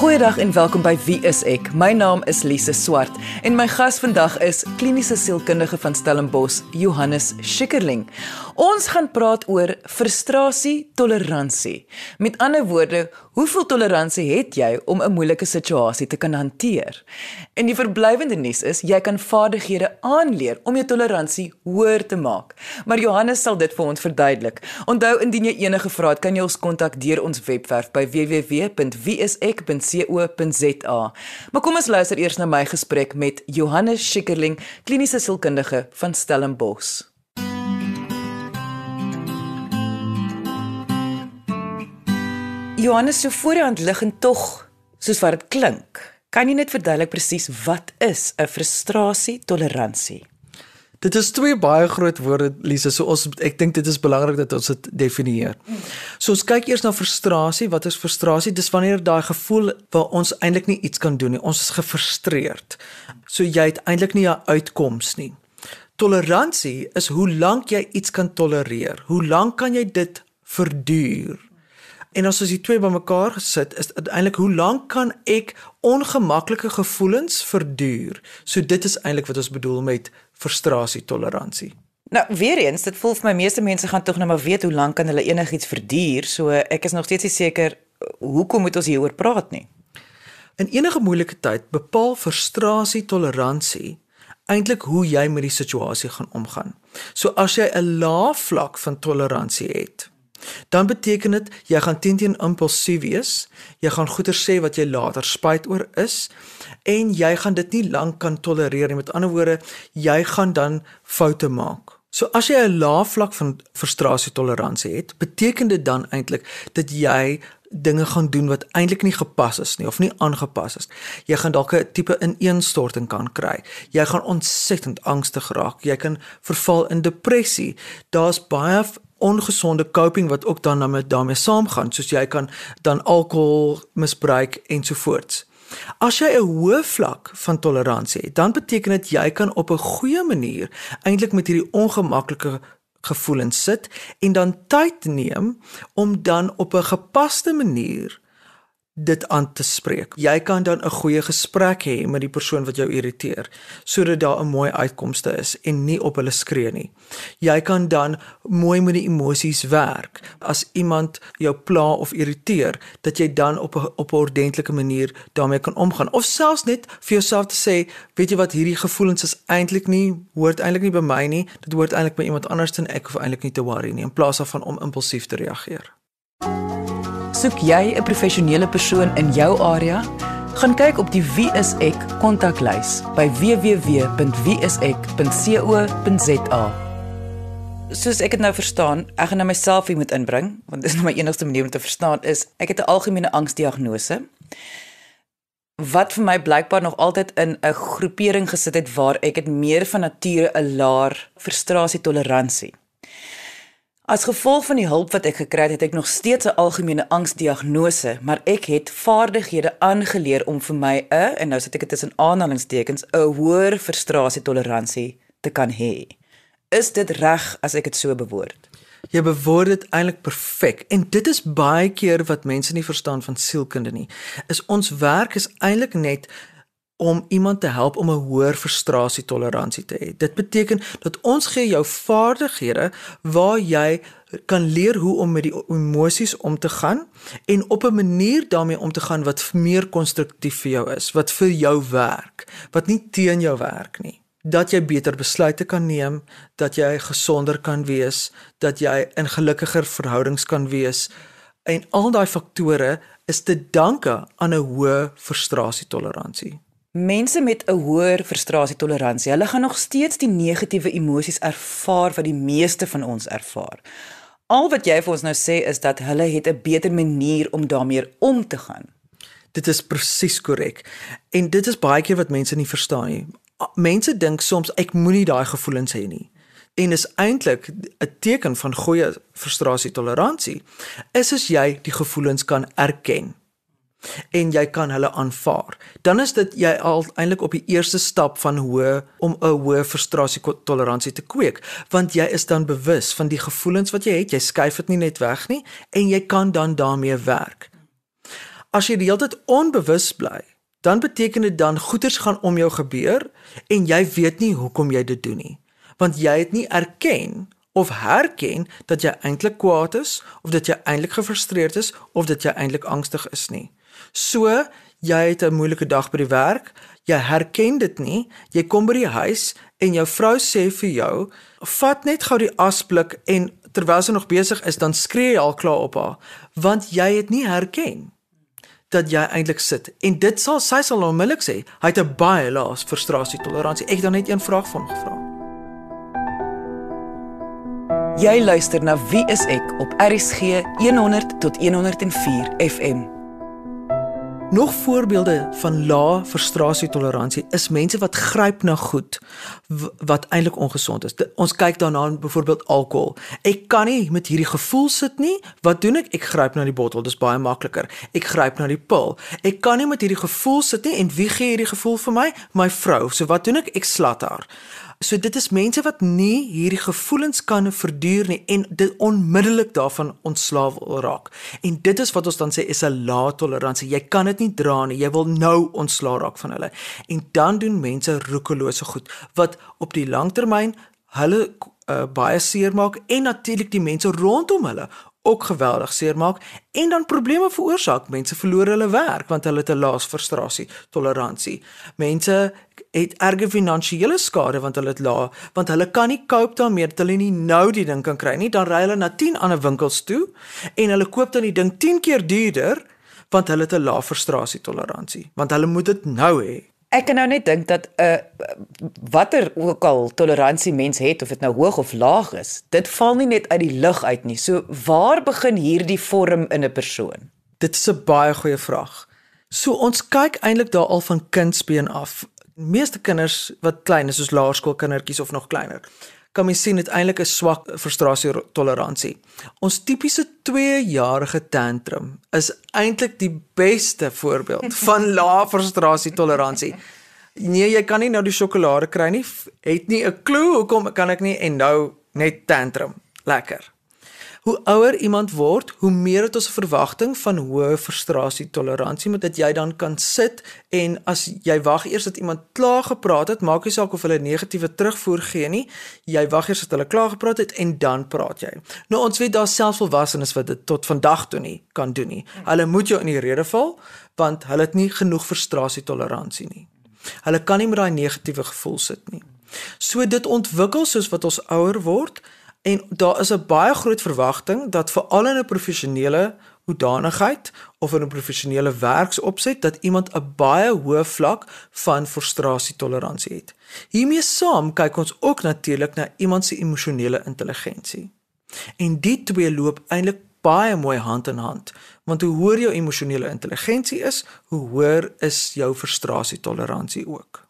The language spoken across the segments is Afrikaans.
Goeiedag en welkom by Wie is ek? My naam is Lise Swart en my gas vandag is kliniese sielkundige van Stellenbosch, Johannes Schikkerling. Ons gaan praat oor frustrasie toleransie. Met ander woorde, hoeveel toleransie het jy om 'n moeilike situasie te kan hanteer? En die verblywende nuus is, jy kan vaardighede aanleer om jou toleransie hoër te maak. Maar Johannes sal dit vir ons verduidelik. Onthou indien jy enige vrae het, kan jy ons kontak deur ons webwerf by www.wieisek.co.za. Maar kom ons luister eers na my gesprek met Johannes Schikkerling, kliniese sielkundige van Stellenbosch. Johannes, so voor die hand liggend tog, soos wat dit klink, kan jy net verduidelik presies wat is 'n frustrasie toleransie? Dit is twee baie groot woorde Lise, so ons ek dink dit is belangrik dat ons dit definieer. So ons kyk eers na frustrasie. Wat is frustrasie? Dis wanneer daai gevoel waar ons eintlik nie iets kan doen nie. Ons is gefrustreerd. So jy het eintlik nie 'n uitkoms nie. Toleransie is hoe lank jy iets kan tolereer. Hoe lank kan jy dit verduur? En as ons die twee bymekaar gesit, is eintlik hoe lank kan ek ongemaklike gevoelens verduur? So dit is eintlik wat ons bedoel met frustrasie toleransie. Nou, weer eens, dit voel vir my meeste mense gaan tog nou maar weet hoe lank kan hulle enigiets verduur. So ek is nog steeds nie seker hoekom moet ons hieroor praat nie. In enige moeilike tyd bepaal frustrasie toleransie eintlik hoe jy met die situasie gaan omgaan. So as jy 'n lae vlak van toleransie het, dan beteken dit jy gaan teen-teen impulsief wees. Jy gaan goeie sê wat jy later spyt oor is en jy gaan dit nie lank kan tolereer nie. Met ander woorde, jy gaan dan foute maak. So as jy 'n lae vlak van frustrasie toleransie het, beteken dit dan eintlik dat jy dinge gaan doen wat eintlik nie gepas is nie of nie aangepas is. Jy gaan dalk 'n tipe ineenstorting kan kry. Jy gaan ontsettend angstig raak. Jy kan verval in depressie. Daar's baie ongesonde coping wat ook dan daarmee daarmee saamgaan soos jy kan dan alkohol misbruik ensovoorts. As jy 'n hoë vlak van toleransie het, dan beteken dit jy kan op 'n goeie manier eintlik met hierdie ongemaklike gevoelens sit en dan tyd neem om dan op 'n gepaste manier dit aan te spreek. Jy kan dan 'n goeie gesprek hê met die persoon wat jou irriteer sodat daar 'n mooi uitkomste is en nie op hulle skree nie. Jy kan dan mooi met die emosies werk. As iemand jou pla of irriteer, dat jy dan op 'n op 'n ordentlike manier daarmee kan omgaan of selfs net vir jouself te sê, weet jy wat hierdie gevoelens is eintlik nie hoort eintlik nie by my nie. Dit hoort eintlik by iemand anders en ek hoef eintlik nie te worry nie in plaas daarvan om impulsief te reageer. Soek jy 'n professionele persoon in jou area? Gaan kyk op die Wie is ek kontaklys by www.wieisek.co.za. Soos ek dit nou verstaan, ek gaan nou myself hier moet inbring, want dis nou my enigste manier om te verstaan is ek het 'n algemene angsdiagnose wat vir my blykbaar nog altyd in 'n groepering gesit het waar ek het meer van nature 'n laer frustrasie toleransie. As gevolg van die hulp wat ek gekry het, het ek nog steeds 'n algemene angsdiagnose, maar ek het vaardighede aangeleer om vir my 'n en nou sit ek dit tussen aanhalingstekens 'n hoër frustrasietoleransie te kan hê. Is dit reg as ek dit so bewoord? Jy bewoord dit eintlik perfek en dit is baie keer wat mense nie verstaan van sielkunde nie. Is ons werk is eintlik net om iemand te help om 'n hoër frustrasietoleransie te hê. Dit beteken dat ons gee jou vaardighede waar jy kan leer hoe om met die emosies om te gaan en op 'n manier daarmee om te gaan wat meer konstruktief vir jou is, wat vir jou werk, wat nie teen jou werk nie. Dat jy beter besluite kan neem, dat jy gesonder kan wees, dat jy in gelukkiger verhoudings kan wees. En al daai faktore is te danke aan 'n hoë frustrasietoleransie. Mense met 'n hoër frustrasietoleransie, hulle gaan nog steeds die negatiewe emosies ervaar wat die meeste van ons ervaar. Al wat jy vir ons nou sê is dat hulle het 'n beter manier om daarmee om te gaan. Dit is presies korrek. En dit is baie keer wat mense nie verstaan nie. Mense dink soms ek moenie daai gevoelens hê nie. En is eintlik 'n teken van goeie frustrasietoleransie is as jy die gevoelens kan erken en jy kan hulle aanvaar. Dan is dit jy al eintlik op die eerste stap van hoe om 'n hoë frustrasie toleransie te kweek, want jy is dan bewus van die gevoelens wat jy het. Jy skuif dit nie net weg nie en jy kan dan daarmee werk. As jy die hele tyd onbewus bly, dan beteken dit dan goeters gaan om jou gebeur en jy weet nie hoekom jy dit doen nie. Want jy het nie erken of herken dat jy eintlik kwaad is of dat jy eintlik gefrustreerd is of dat jy eintlik angstig is nie. So, jy het 'n moeilike dag by die werk, jy herken dit nie, jy kom by die huis en jou vrou sê vir jou, "Vat net gou die asblik en terwyl sy nog besig is, dan skree jy al klaar op haar, want jy het nie herken dat jy eintlik sit. En dit sal sy sal onmiddellik sê, hy het 'n baie lae frustrasie toleransie. Ek het dan net een vraag van gevra. Jy luister na Wie is ek op RSG 100 tot 104 FM. Nog voorbeelde van lae frustrasietoleransie is mense wat gryp na goed wat eintlik ongesond is. Ons kyk daarna byvoorbeeld alkohol. Ek kan nie met hierdie gevoel sit nie. Wat doen ek? Ek gryp na die bottel. Dis baie makliker. Ek gryp na die pil. Ek kan nie met hierdie gevoel sit nie en wie gee hierdie gevoel vir my? My vrou. So wat doen ek? Ek slat haar. So dit is mense wat nie hierdie gevoelens kan verduur nie en dit onmiddellik daarvan ontslaaf wil raak. En dit is wat ons dan sê is 'n lae toleransie. Jy kan dit nie dra nie. Jy wil nou ontslaaf raak van hulle. En dan doen mense roekelose goed wat op die langtermyn hulle uh, baie seer maak en natuurlik die mense rondom hulle ook geweldig seermaak en dan probleme veroorsaak. Mense verloor hulle werk want hulle het 'n lae frustrasie toleransie. Mense het erge finansiële skade want hulle het lae want hulle kan nie cope daarmee dat hulle nie nou die ding kan kry nie. Dan ry hulle na 10 ander winkels toe en hulle koop dan die ding 10 keer duurder want hulle het 'n lae frustrasie toleransie want hulle moet dit nou hê. Ek kan nou net dink dat 'n uh, watter ook al toleransie mens het of dit nou hoog of laag is, dit val nie net uit die lug uit nie. So waar begin hierdie vorm in 'n persoon? Dit is 'n baie goeie vraag. So ons kyk eintlik daar al van kindsbeen af. Meeste kinders wat klein is, soos laerskoolkindertjies of nog kleiner, kan mens sien uiteindelik 'n swak frustrasie toleransie. Ons tipiese 2-jarige tantrum is eintlik die beste voorbeeld van lae frustrasie toleransie. Nee, jy kan nie nou die sjokolade kry nie. Het nie 'n klou hoekom kan ek nie en nou net tantrum. Lekker. Hoe ouer iemand word, hoe meer het ons 'n verwagting van hoë frustrasie toleransie met dat jy dan kan sit en as jy wag eers dat iemand klaar gepraat het, maak nie saak of hulle negatiewe terugvoer gee nie, jy wag eers dat hulle klaar gepraat het en dan praat jy. Nou ons weet daar selfs volwassenes wat dit tot vandag toe nie kan doen nie. Hulle moet jou in die rede val want hulle het nie genoeg frustrasie toleransie nie. Hulle kan nie met daai negatiewe gevoel sit nie. So dit ontwikkel soos wat ons ouer word En daar is 'n baie groot verwagting dat veral in 'n professionele hoedanigheid of in 'n professionele werksopset dat iemand 'n baie hoë vlak van frustrasietoleransie het. Hiermee saam kyk ons ook natuurlik na iemand se emosionele intelligensie. En die twee loop eintlik baie mooi hand in hand, want hoe hoër jou emosionele intelligensie is, hoe hoër is jou frustrasietoleransie ook.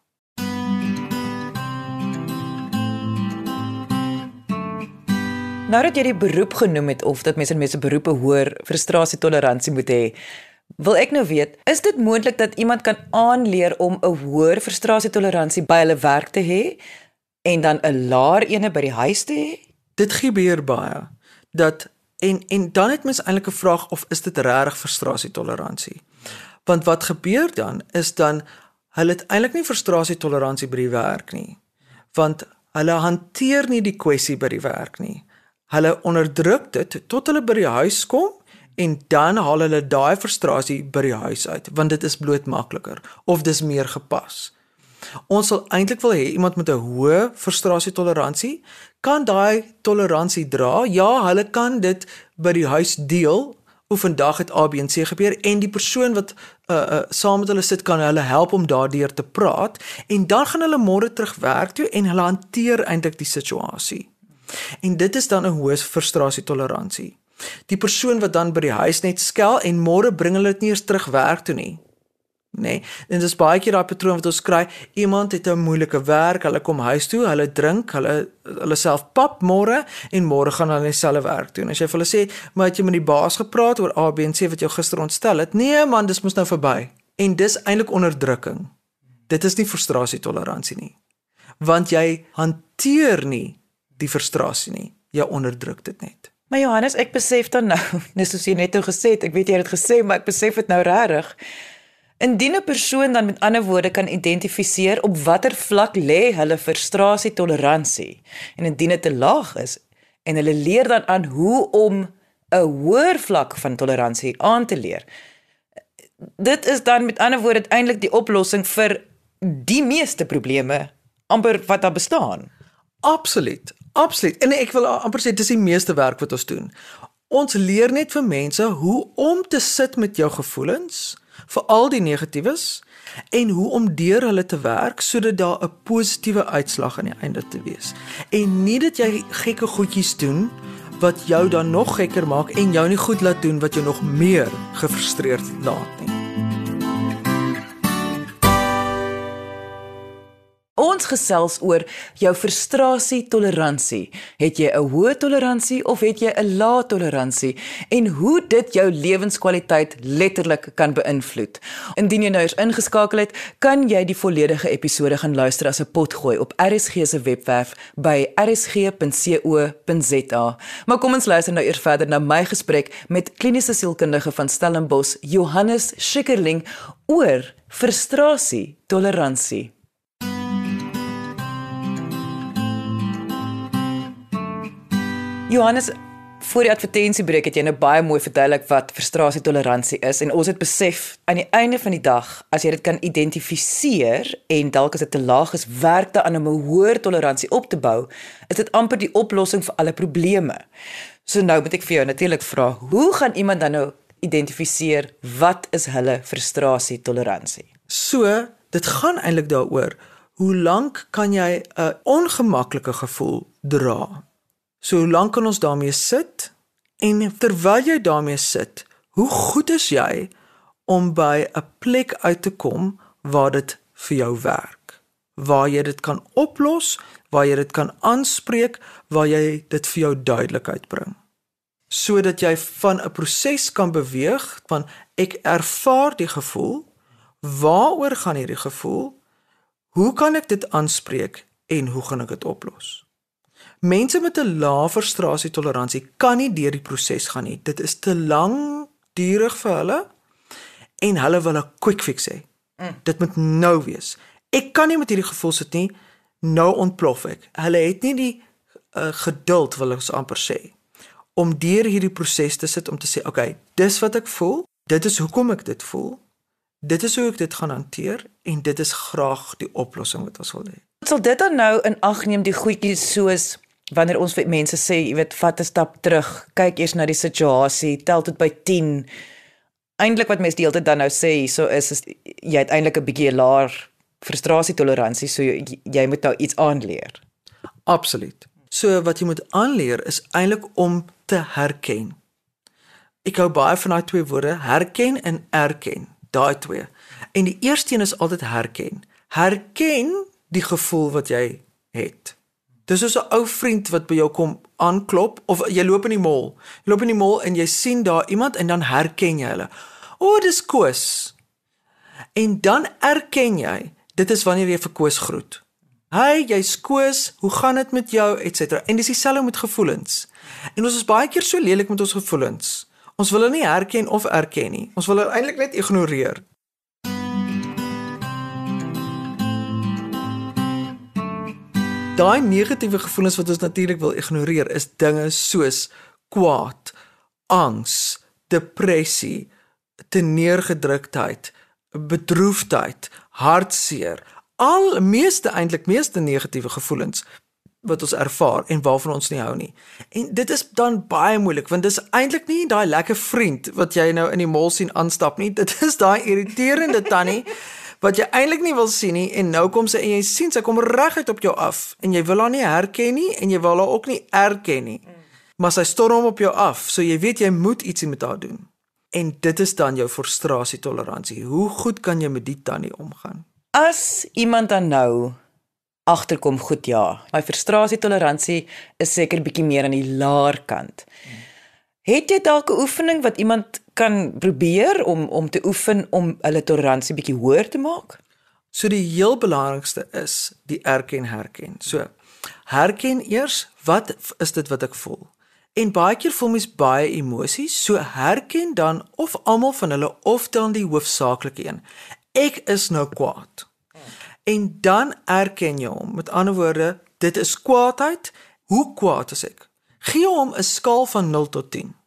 Nou dat jy die beroep genoem het of dat mense in mense beroepe hoor frustrasietoleransie moet hê, wil ek nou weet, is dit moontlik dat iemand kan aanleer om 'n hoër frustrasietoleransie by hulle werk te hê en dan 'n laer ene by die huis te hê? Dit gebeur baie dat en en dan het mens eintlik 'n vraag of is dit regtig frustrasietoleransie? Want wat gebeur dan is dan hulle het eintlik nie frustrasietoleransie by die werk nie. Want hulle hanteer nie die kwessie by die werk nie hulle onderdruk dit tot hulle by die huis kom en dan haal hulle daai frustrasie by die huis uit want dit is bloot makliker of dis meer gepas. Ons sal eintlik wil hê iemand met 'n hoë frustrasietoleransie kan daai toleransie dra. Ja, hulle kan dit by die huis deel. Hoe vandag het A B en C gebeur en die persoon wat uh uh saam met hulle sit kan hulle help om daardeur te praat en dan gaan hulle môre terug werk toe en hulle hanteer eintlik die situasie. En dit is dan 'n hoë frustrasietoleransie. Die persoon wat dan by die huis net skel en môre bring hulle dit nie eens terug werk toe nie. Nee, en dit is baie keer daai patroon wat ons kry. Iemand het 'n moeilike werk, hulle kom huis toe, hulle drink, hulle hulle self pap môre en môre gaan hulle dieselfde werk doen. As jy vir hulle sê, "Maar het jy met die baas gepraat oor A B en C wat jou gister ontstel het?" Nee man, dis mos nou verby. En dis eintlik onderdrukking. Dit is nie frustrasietoleransie nie. Want jy hanteer nie die frustrasie nie. Jy onderdruk dit net. Maar Johannes, ek besef dan nou, net soos jy net nou gesê het, ek weet jy het dit gesê, maar ek besef dit nou regtig. Indien 'n persoon dan met ander woorde kan identifiseer op watter vlak lê hulle frustrasie toleransie en indien dit te laag is en hulle leer dan aan hoe om 'n hoër vlak van toleransie aan te leer. Dit is dan met ander woorde eintlik die oplossing vir die meeste probleme amper wat daar bestaan. Absoluut. Absoluut. En ek wil amper sê dis die meeste werk wat ons doen. Ons leer net vir mense hoe om te sit met jou gevoelens, veral die negatiewes, en hoe om deur hulle te werk sodat daar 'n positiewe uitslag aan die einde te wees. En nie dat jy gekke goedjies doen wat jou dan nog gekker maak en jou nie goed laat doen wat jou nog meer gefrustreerd laat nie. Gesels oor jou frustrasie toleransie. Het jy 'n hoë toleransie of het jy 'n lae toleransie en hoe dit jou lewenskwaliteit letterlik kan beïnvloed. Indien jy nou eens ingeskakel het, kan jy die volledige episode gaan luister as 'n potgooi op RSG se webwerf by rsg.co.za. Maar kom ons luister nou eers verder na my gesprek met kliniese sielkundige van Stellenbosch, Johannes Schikkerling oor frustrasie toleransie. Johannes, voor die advertensiebreek het jy nou baie mooi verduidelik wat frustrasie toleransie is en ons het besef aan die einde van die dag as jy dit kan identifiseer en dalk as dit te laag is, werk daaraan om 'n hoër toleransie op te bou, is dit amper die oplossing vir alle probleme. So nou moet ek vir jou natuurlik vra, hoe gaan iemand dan nou identifiseer wat is hulle frustrasie toleransie? So, dit gaan eintlik daaroor hoe lank kan jy 'n ongemaklike gevoel dra? So hoe lank kan ons daarmee sit? En terwyl jy daarmee sit, hoe goed is jy om by 'n plek uit te kom waar dit vir jou werk? Waar jy dit kan oplos, waar jy dit kan aanspreek, waar jy dit vir jou duidelikheid bring. Sodat jy van 'n proses kan beweeg van ek ervaar die gevoel, waaroor gaan hierdie gevoel? Hoe kan ek dit aanspreek en hoe gaan ek dit oplos? Mense met 'n lae frustrasietoleransie kan nie deur die proses gaan nie. Dit is te lank duurig vir hulle en hulle wil 'n quick fix hê. Mm. Dit moet nou wees. Ek kan nie met hierdie gevoel sit nie. Nou ontplof ek. Hulle het nie die uh, geduld wil ons amper sê om deur hierdie proses te sit om te sê, "Oké, okay, dis wat ek voel. Dit is hoekom ek dit voel. Dit is hoe ek dit gaan hanteer en dit is graag die oplossing wat ons wil hê." Sal dit dan nou in ag neem die goedjies soos wanneer ons vir mense sê, jy weet, vat 'n stap terug, kyk eers na die situasie, tel dit by 10. Eintlik wat mense die hele tyd dan nou sê, so is, is jy het eintlik 'n bietjie laer frustrasie toleransie, so jy, jy moet nou iets aanleer. Absoluut. So wat jy moet aanleer is eintlik om te herken. Ek hou baie van daai twee woorde, herken en erken, daai twee. En die eerste een is altyd herken. Herken die gevoel wat jy het. Dis soos 'n ou vriend wat by jou kom aanklop of jy loop in die mall. Jy loop in die mall en jy sien daar iemand en dan herken jy hulle. O, oh, dis Koos. En dan erken jy, dit is wanneer jy vir Koos groet. Hi, jy's Koos, hoe gaan dit met jou, etc. En dis dieselfde met gevoelens. En ons is baie keer so lelik met ons gevoelens. Ons wil hulle nie herken of erken nie. Ons wil hulle eintlik net ignoreer. Daai negatiewe gevoelens wat ons natuurlik wil ignoreer is dinge soos kwaad, angs, depressie, teneergedruktheid, bedroefdheid, hartseer, al meeste eintlik meeste negatiewe gevoelens wat ons ervaar en waarvan ons nie hou nie. En dit is dan baie moeilik want dis eintlik nie daai lekker vriend wat jy nou in die mall sien aanstap nie. Dit is daai irriterende tannie wat jy eintlik nie wil sien nie en nou kom sy en jy sien sy kom reguit op jou af en jy wil haar nie herken nie en jy wil haar ook nie erken nie. Maar sy storm op jou af, so jy weet jy moet ietsie met haar doen. En dit is dan jou frustrasie toleransie. Hoe goed kan jy met die tannie omgaan? As iemand dan nou agterkom goed ja, my frustrasie toleransie is seker bietjie meer aan die laer kant. Het jy dalk 'n oefening wat iemand kan probeer om om te oefen om hulle toleransie bietjie hoër te maak? So die heel belangrikste is die erken herken. So herken eers wat is dit wat ek voel? En baie keer voel mens baie emosies, so herken dan of almal van hulle of dan die hoofsaaklike een. Ek is nou kwaad. En dan erken jy hom. Met ander woorde, dit is kwaadheid. Hoe kwaad is ek? Gee hom 'n skaal van 0 tot 10.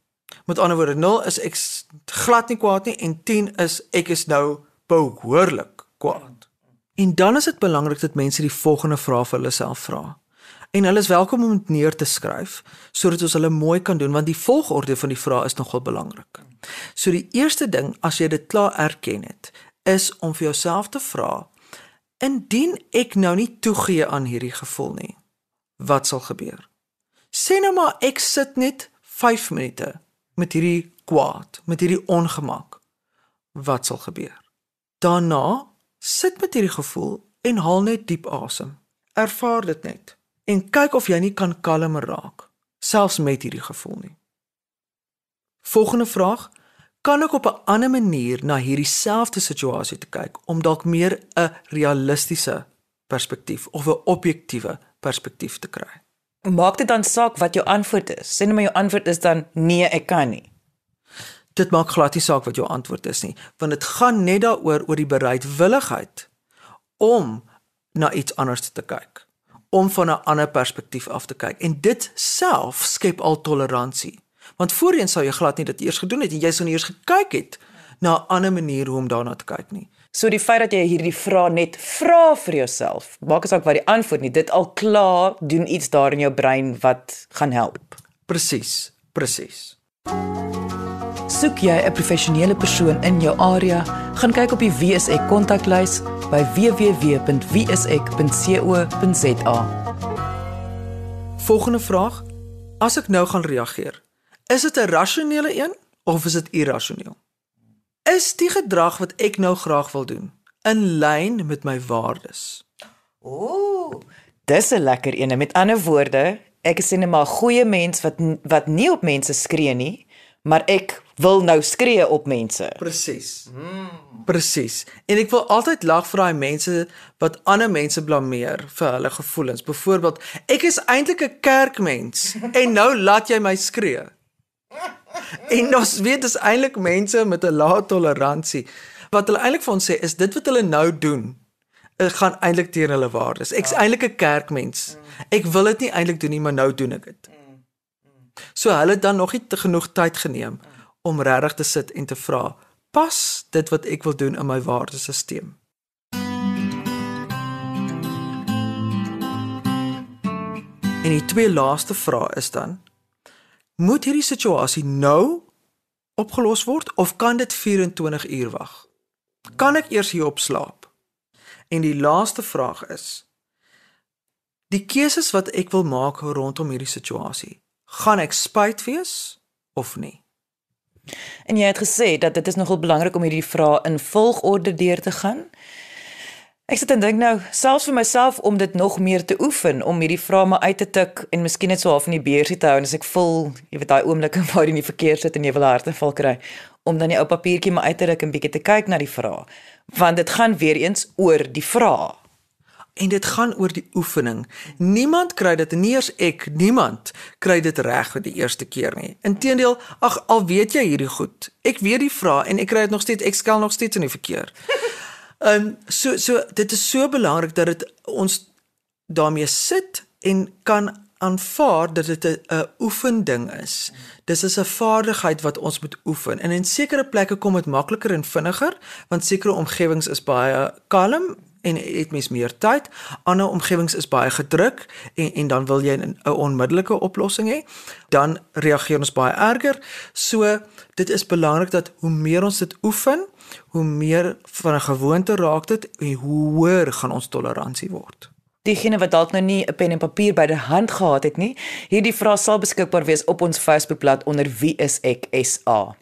Met ander woorde, 0 is ek glad nie kwaad nie en 10 is ek is nou behoorlik kwaad. En dan is dit belangrik dat mense die volgende vraag vir hulle self vra. En hulle is welkom om dit neer te skryf sodat ons hulle mooi kan doen want die volgorde van die vrae is nogal belangrik. So die eerste ding as jy dit klaar erken het, is om vir jouself te vra: Indien ek nou nie toegee aan hierdie gevoel nie, wat sal gebeur? Sê nou maar ek sit net 5 minute met hierdie kwaad, met hierdie ongemak. Wat sal gebeur? Daarna sit met hierdie gevoel en haal net diep asem. Ervaar dit net en kyk of jy nie kan kalmer raak selfs met hierdie gevoel nie. Volgende vraag: Kan ek op 'n ander manier na hierdie selfde situasie te kyk om dalk meer 'n realistiese perspektief of 'n objektiewe perspektief te kry? Maak dit dan saak wat jou antwoord is? Sê net maar jou antwoord is dan nee, ek kan nie. Dit maak glad nie saak wat jou antwoord is nie, want dit gaan net daaroor oor die bereidwilligheid om na iets anders te kyk om van 'n ander perspektief af te kyk. En dit self skep al toleransie. Want voorheen sou jy glad nie dit eers gedoen het en jy sou nie eers gekyk het na 'n ander manier hoe om daarna te kyk nie. So die feit dat jy hierdie vraag net vra vir jouself, maak asook wat die antwoord nie, dit al klaar doen iets daar in jou brein wat gaan help. Presies, presies. Soek jy 'n professionele persoon in jou area, gaan kyk op die WSE kontaklys by www.wsek.co.za. Volgende vraag: As ek nou gaan reageer, is dit 'n rasionele een of is dit irrasioneel? Is die gedrag wat ek nou graag wil doen in lyn met my waardes? Ooh, dis 'n lekker een. Met ander woorde, ek is net maar 'n goeie mens wat wat nie op mense skree nie, maar ek wil nou skree op mense. Presies. Mm. Presies. En ek wil altyd lag vir daai mense wat ander mense blameer vir hulle gevoelens. Byvoorbeeld, ek is eintlik 'n kerkmens en nou laat jy my skree. En ons weet dis eintlik mense met 'n lae toleransie. Wat hulle eintlik vir ons sê is dit wat hulle nou doen, dit gaan eintlik teen hulle waardes. Ek's ja. eintlik 'n kerkmens. Ek wil dit nie eintlik doen nie, maar nou doen ek dit. So hulle het dan nog nie te genoeg tyd geneem om regtig te sit en te vra, pas dit wat ek wil doen in my waardesisteem? En die twee laaste vrae is dan: Moet hierdie situasie nou opgelos word of kan dit 24 uur wag? Kan ek eers hierop slaap? En die laaste vraag is: Die keuses wat ek wil maak rondom hierdie situasie, gaan ek spyt wees of nie? En jy het gesê dat dit is nogal belangrik om hierdie vrae in volgorde deur te gaan. Ek sit en dink nou, selfs vir myself om dit nog meer te oefen om hierdie vrae maar uit te tik en miskien net so half in die beursie te hou en as ek voel, jy weet daai oomblikke waar jy in die verkeer sit en jy wil hartaanval kry, om dan die ou papiertjie maar uit te ruk en bietjie te kyk na die vrae. Want dit gaan weer eens oor die vrae. En dit gaan oor die oefening. Niemand kry dit nie eers ek, niemand kry dit reg vir die eerste keer nie. Inteendeel, ag al weet jy hierdie goed. Ek weet die vraag en ek kry dit nog steeds, ek skel nog steeds in die verkeer. Ehm um, so so dit is so belangrik dat dit ons daarmee sit en kan aanvaar dat dit 'n oefending is. Dis is 'n vaardigheid wat ons moet oefen. En in sekere plekke kom dit makliker en vinniger want sekere omgewings is baie kalm en het mens meer tyd. Ander omgewings is baie gedruk en en dan wil jy 'n onmiddellike oplossing hê. Dan reageer ons baie erger. So dit is belangrik dat hoe meer ons dit oefen, hoe meer van 'n gewoonte raak dit en hoe hoër gaan ons toleransie word. Diegene wat dalk nou nie 'n pen en papier by die hand gehad het nie, hierdie vraag sal beskikbaar wees op ons Facebookblad onder wie is ek SA.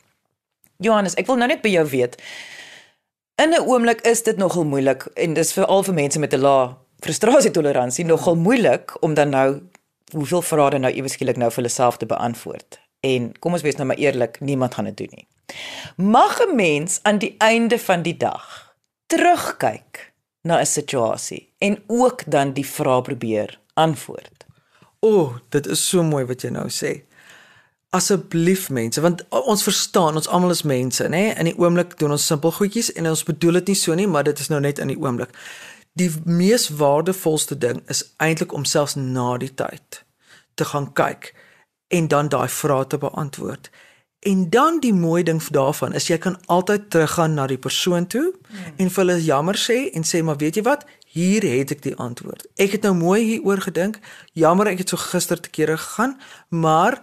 Johannes, ek wil nou net by jou weet. In 'n oomblik is dit nogal moeilik en dis veral vir mense met 'n lae frustrasietoleransie nogal moeilik om dan nou hoeveel vrae nou ewe skielik nou vir hulle self te beantwoord. En kom ons wees nou maar eerlik, niemand gaan dit doen nie. Mag 'n mens aan die einde van die dag terugkyk na 'n situasie en ook dan die vrae probeer antwoord. O, oh, dit is so mooi wat jy nou sê. asseblief mense want ons verstaan ons almal is mense nê in die oomblik doen ons simpel goedjies en ons bedoel dit nie so nie maar dit is nou net in die oomblik die mees waardevolste ding is eintlik om selfs na die tyd te gaan kyk en dan daai vrae te beantwoord. En dan die mooi ding daarvan is jy kan altyd teruggaan na die persoon toe hmm. en vir hulle jammer sê en sê maar weet jy wat, hier het ek die antwoord. Ek het nou mooi hieroor gedink. Jammer ek het so gister te kere gegaan, maar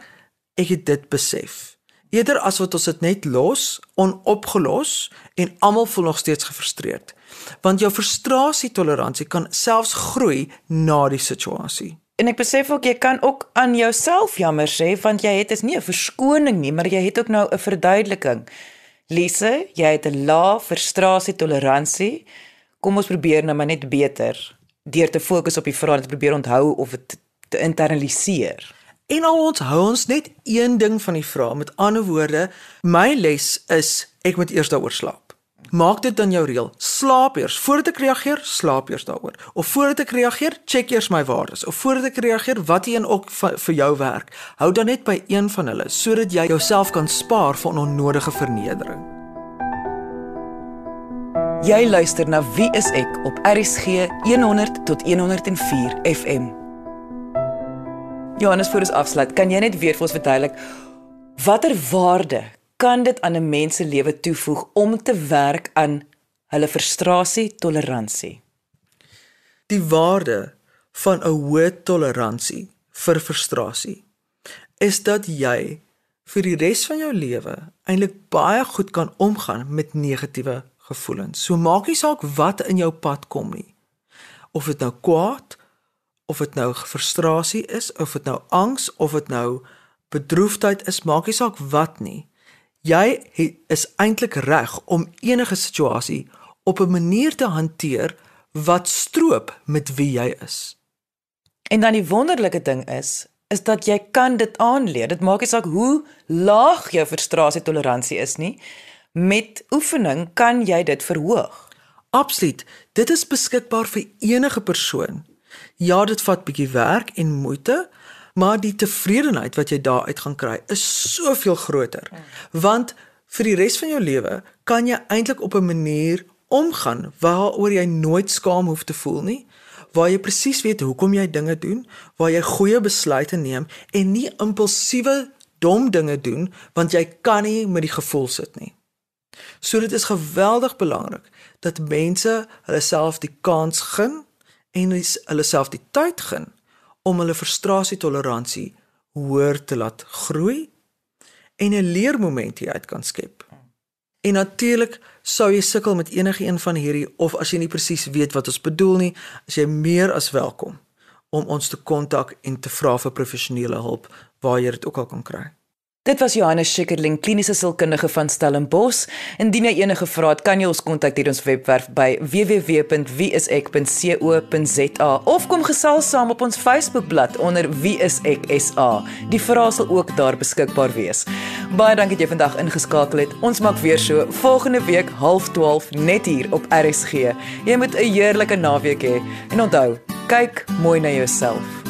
ek het dit besef. Eerder as wat ons dit net los, onopgelos en almal voel nog steeds gefrustreerd. Want jou frustrasie toleransie kan selfs groei na die situasie. En ek besef ook jy kan ook aan jouself jammer sê want jy het is nie 'n verskoning nie, maar jy het ook nou 'n verduideliking. Lise, jy het 'n lae frustrasie toleransie. Kom ons probeer nou maar net beter deur te fokus op die vrae en te probeer onthou of dit te internaliseer. En al onthou ons net een ding van die vraag. Met ander woorde, my les is ek moet eers daaroor slaap. Maak dit dan jou reël. Slaap eers voordat ek reageer, slaap eers daaroor. Of voordat ek reageer, check eers my waardes. Of voordat ek reageer, wat een ook vir jou werk. Hou dan net by een van hulle sodat jy jouself kan spaar van onnodige vernedering. Jy luister na Wie is ek op RCG 100 tot 104 FM. Johannes voor ons afsluit, kan jy net weer vir ons verduidelik watter waarde kan dit aan 'n mens se lewe toevoeg om te werk aan hulle frustrasie toleransie. Die waarde van 'n hoë toleransie vir frustrasie is dat jy vir die res van jou lewe eintlik baie goed kan omgaan met negatiewe gevoelens. So maak nie saak wat in jou pad kom nie. Of dit nou kwaad of dit nou frustrasie is of dit nou angs of dit nou bedroefdheid is, maak nie saak wat nie. Jy is eintlik reg om enige situasie op 'n manier te hanteer wat stroop met wie jy is. En dan die wonderlike ding is, is dat jy kan dit aanleer. Dit maak nie saak hoe laag jou frustrasie toleransie is nie. Met oefening kan jy dit verhoog. Absoluut. Dit is beskikbaar vir enige persoon. Ja, dit vat bietjie werk en moeite, maar die tevredenheid wat jy daaruit gaan kry is soveel groter. Want vir die res van jou lewe kan jy eintlik op 'n manier omgaan waaroor jy nooit skaam hoef te voel nie, waar jy presies weet hoekom jy dinge doen, waar jy goeie besluite neem en nie impulsiewe dom dinge doen want jy kan nie met die gevoel sit nie. So dit is geweldig belangrik dat mense hulle self die kans gun en hulle self die tyd gun om hulle frustrasietoleransie hoër te laat groei en 'n leermoment hier uit kan skep. En natuurlik sou jy sukkel met enige een van hierdie of as jy nie presies weet wat ons bedoel nie, as jy meer as welkom om ons te kontak en te vra vir professionele hulp waar jy dit ook al kan kry. Dit was Johannes Schikkerling, kliniese sielkundige van Stellenbosch. Indien jy enige vrae het, kan jy ons kontak deur ons webwerf by www.wieisek.co.za of kom gesels saam op ons Facebookblad onder wieiseksa. Die vrae sal ook daar beskikbaar wees. Baie dankie dat jy vandag ingeskakel het. Ons maak weer so volgende week 12:30 net hier op RSG. Jy moet 'n heerlike naweek hê he. en onthou, kyk mooi na jouself.